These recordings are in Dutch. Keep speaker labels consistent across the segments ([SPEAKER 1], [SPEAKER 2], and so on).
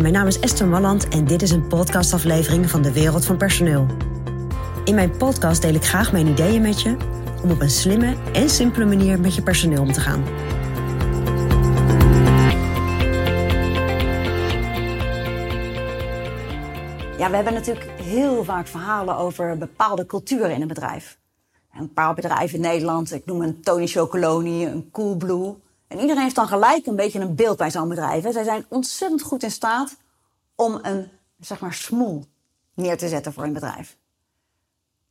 [SPEAKER 1] Mijn naam is Esther Malland en dit is een podcastaflevering van de Wereld van Personeel. In mijn podcast deel ik graag mijn ideeën met je om op een slimme en simpele manier met je personeel om te gaan.
[SPEAKER 2] Ja, we hebben natuurlijk heel vaak verhalen over bepaalde culturen in een bedrijf. Een paar bedrijven in Nederland, ik noem een Tony Chocoloni, een Coolblue. En iedereen heeft dan gelijk een beetje een beeld bij zo'n bedrijf. Zij zijn ontzettend goed in staat om een, zeg maar, smoel neer te zetten voor een bedrijf.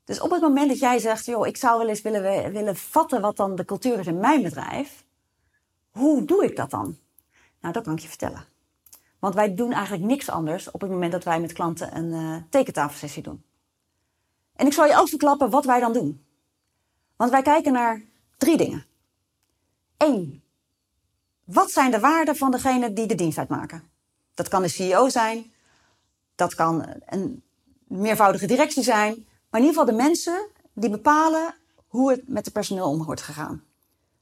[SPEAKER 2] Dus op het moment dat jij zegt, joh, ik zou wel eens willen, willen vatten wat dan de cultuur is in mijn bedrijf. Hoe doe ik dat dan? Nou, dat kan ik je vertellen. Want wij doen eigenlijk niks anders op het moment dat wij met klanten een uh, tekentafelsessie doen. En ik zal je ook verklappen wat wij dan doen. Want wij kijken naar drie dingen. Eén, wat zijn de waarden van degene die de dienst uitmaken? Dat kan de CEO zijn, dat kan een meervoudige directie zijn, maar in ieder geval de mensen die bepalen hoe het met het personeel om wordt gegaan.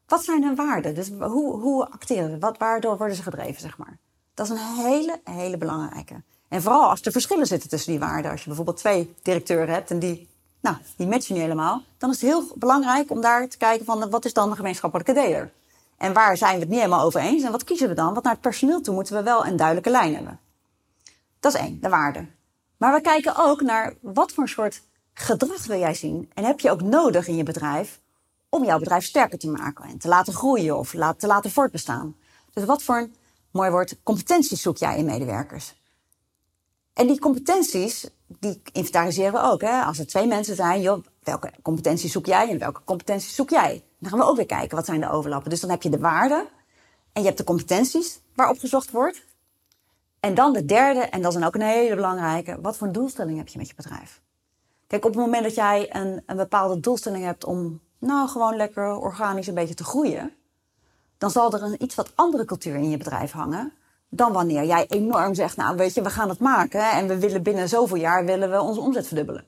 [SPEAKER 2] Wat zijn hun waarden? Dus hoe, hoe acteren ze? Wat, waardoor worden ze gedreven, zeg maar? Dat is een hele, hele belangrijke. En vooral als er verschillen zitten tussen die waarden. Als je bijvoorbeeld twee directeuren hebt en die, nou, die matchen niet helemaal. Dan is het heel belangrijk om daar te kijken van wat is dan de gemeenschappelijke deler? En waar zijn we het niet helemaal over eens? En wat kiezen we dan? Want naar het personeel toe moeten we wel een duidelijke lijn hebben. Dat is één, de waarde. Maar we kijken ook naar wat voor soort gedrag wil jij zien? En heb je ook nodig in je bedrijf om jouw bedrijf sterker te maken en te laten groeien of te laten voortbestaan? Dus wat voor een mooi woord competenties zoek jij in medewerkers? En die competenties, die inventariseren we ook. Hè? Als er twee mensen zijn, joh, welke competenties zoek jij en welke competenties zoek jij? Dan gaan we ook weer kijken, wat zijn de overlappen? Dus dan heb je de waarden en je hebt de competenties waarop gezocht wordt. En dan de derde, en dat is dan ook een hele belangrijke, wat voor een doelstelling heb je met je bedrijf? Kijk, op het moment dat jij een, een bepaalde doelstelling hebt om nou gewoon lekker organisch een beetje te groeien, dan zal er een iets wat andere cultuur in je bedrijf hangen dan wanneer jij enorm zegt, nou weet je, we gaan het maken en we willen binnen zoveel jaar willen we onze omzet verdubbelen.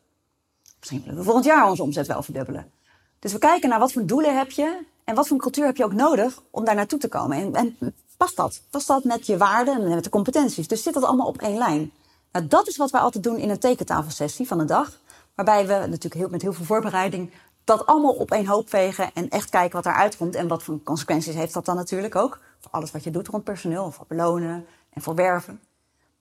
[SPEAKER 2] Misschien willen we volgend jaar onze omzet wel verdubbelen. Dus we kijken naar wat voor doelen heb je en wat voor cultuur heb je ook nodig om daar naartoe te komen. En, en past dat? Past dat met je waarden en met de competenties? Dus zit dat allemaal op één lijn? Nou, dat is wat wij altijd doen in een tekentafelsessie van de dag. Waarbij we natuurlijk heel, met heel veel voorbereiding dat allemaal op één hoop vegen en echt kijken wat eruit komt. En wat voor consequenties heeft dat dan natuurlijk ook. Voor alles wat je doet rond personeel, voor belonen en voor werven.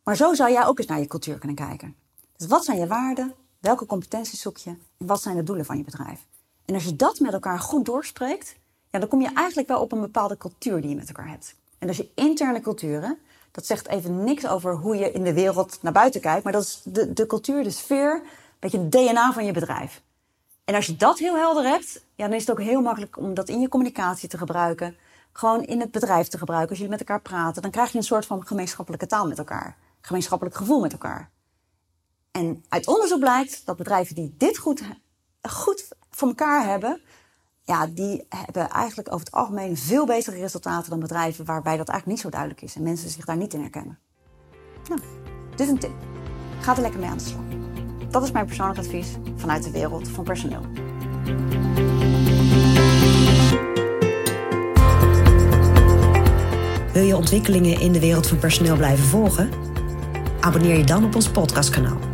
[SPEAKER 2] Maar zo zou jij ook eens naar je cultuur kunnen kijken. Dus wat zijn je waarden? Welke competenties zoek je? En wat zijn de doelen van je bedrijf? En als je dat met elkaar goed doorspreekt, ja, dan kom je eigenlijk wel op een bepaalde cultuur die je met elkaar hebt. En als je interne culturen, dat zegt even niks over hoe je in de wereld naar buiten kijkt, maar dat is de, de cultuur, de sfeer, een beetje het DNA van je bedrijf. En als je dat heel helder hebt, ja, dan is het ook heel makkelijk om dat in je communicatie te gebruiken. Gewoon in het bedrijf te gebruiken. Als jullie met elkaar praten, dan krijg je een soort van gemeenschappelijke taal met elkaar. Gemeenschappelijk gevoel met elkaar. En uit onderzoek blijkt dat bedrijven die dit goed, goed voor elkaar hebben, ja, die hebben eigenlijk over het algemeen veel betere resultaten dan bedrijven waarbij dat eigenlijk niet zo duidelijk is en mensen zich daar niet in herkennen. Nou, is een tip. Ga er lekker mee aan de slag. Dat is mijn persoonlijk advies vanuit de wereld van personeel.
[SPEAKER 1] Wil je ontwikkelingen in de wereld van personeel blijven volgen? Abonneer je dan op ons podcastkanaal.